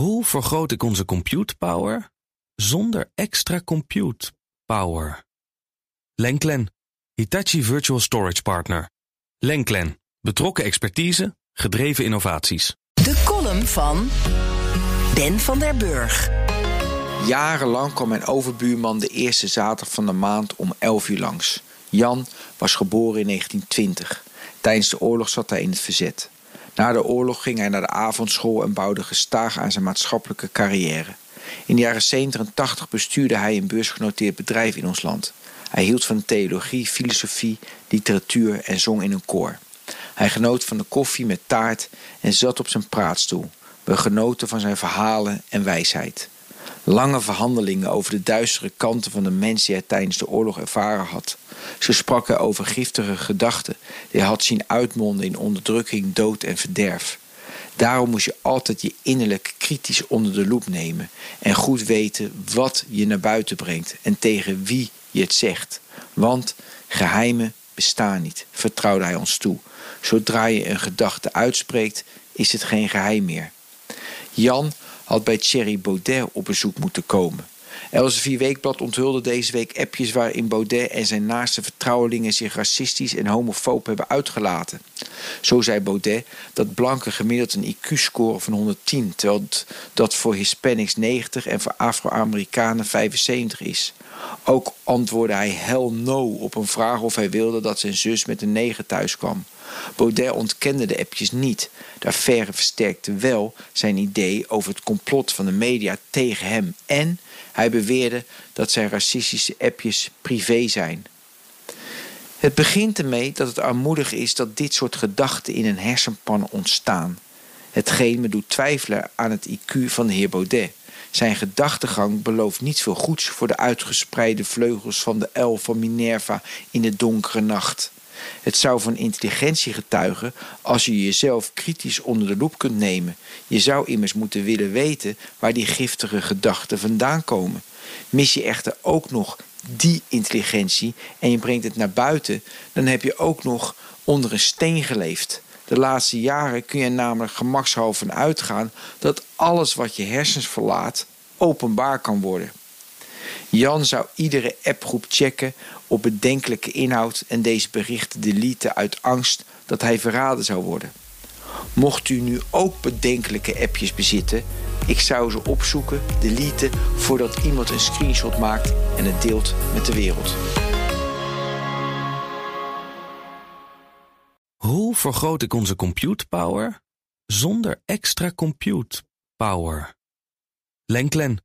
Hoe vergroot ik onze compute power zonder extra compute power? Lenklen, Hitachi Virtual Storage Partner. Lenklen, betrokken expertise, gedreven innovaties. De column van Ben van der Burg. Jarenlang kwam mijn overbuurman de eerste zaterdag van de maand om 11 uur langs. Jan was geboren in 1920. Tijdens de oorlog zat hij in het verzet. Na de oorlog ging hij naar de avondschool en bouwde gestaag aan zijn maatschappelijke carrière. In de jaren 70 en 80 bestuurde hij een beursgenoteerd bedrijf in ons land. Hij hield van theologie, filosofie, literatuur en zong in een koor. Hij genoot van de koffie met taart en zat op zijn praatstoel. We genoten van zijn verhalen en wijsheid. Lange verhandelingen over de duistere kanten van de mens die hij tijdens de oorlog ervaren had. Ze spraken over giftige gedachten die hij had zien uitmonden in onderdrukking, dood en verderf. Daarom moest je altijd je innerlijk kritisch onder de loep nemen en goed weten wat je naar buiten brengt en tegen wie je het zegt. Want geheimen bestaan niet, vertrouwde hij ons toe. Zodra je een gedachte uitspreekt, is het geen geheim meer. Jan had bij Thierry Baudet op bezoek moeten komen. Elsevier Weekblad onthulde deze week appjes waarin Baudet en zijn naaste vertrouwelingen zich racistisch en homofoob hebben uitgelaten. Zo zei Baudet dat blanken gemiddeld een IQ-score van 110, terwijl dat voor Hispanics 90 en voor Afro-Amerikanen 75 is. Ook antwoordde hij hell no op een vraag of hij wilde dat zijn zus met een negen thuis kwam. Baudet ontkende de appjes niet. D'Affaire versterkte wel zijn idee over het complot van de media tegen hem en hij beweerde dat zijn racistische appjes privé zijn. Het begint ermee dat het armoedig is dat dit soort gedachten in een hersenpan ontstaan. Hetgeen me doet twijfelen aan het IQ van de heer Baudet. Zijn gedachtegang belooft niet veel goeds voor de uitgespreide vleugels van de uil van Minerva in de donkere nacht. Het zou van intelligentie getuigen als je jezelf kritisch onder de loep kunt nemen. Je zou immers moeten willen weten waar die giftige gedachten vandaan komen. Mis je echter ook nog die intelligentie en je brengt het naar buiten, dan heb je ook nog onder een steen geleefd. De laatste jaren kun je namelijk gemakshalve uitgaan dat alles wat je hersens verlaat openbaar kan worden. Jan zou iedere appgroep checken op bedenkelijke inhoud en deze berichten deleten uit angst dat hij verraden zou worden. Mocht u nu ook bedenkelijke appjes bezitten, ik zou ze opzoeken, deleten voordat iemand een screenshot maakt en het deelt met de wereld. Hoe vergroot ik onze compute power zonder extra compute power? Lenklen,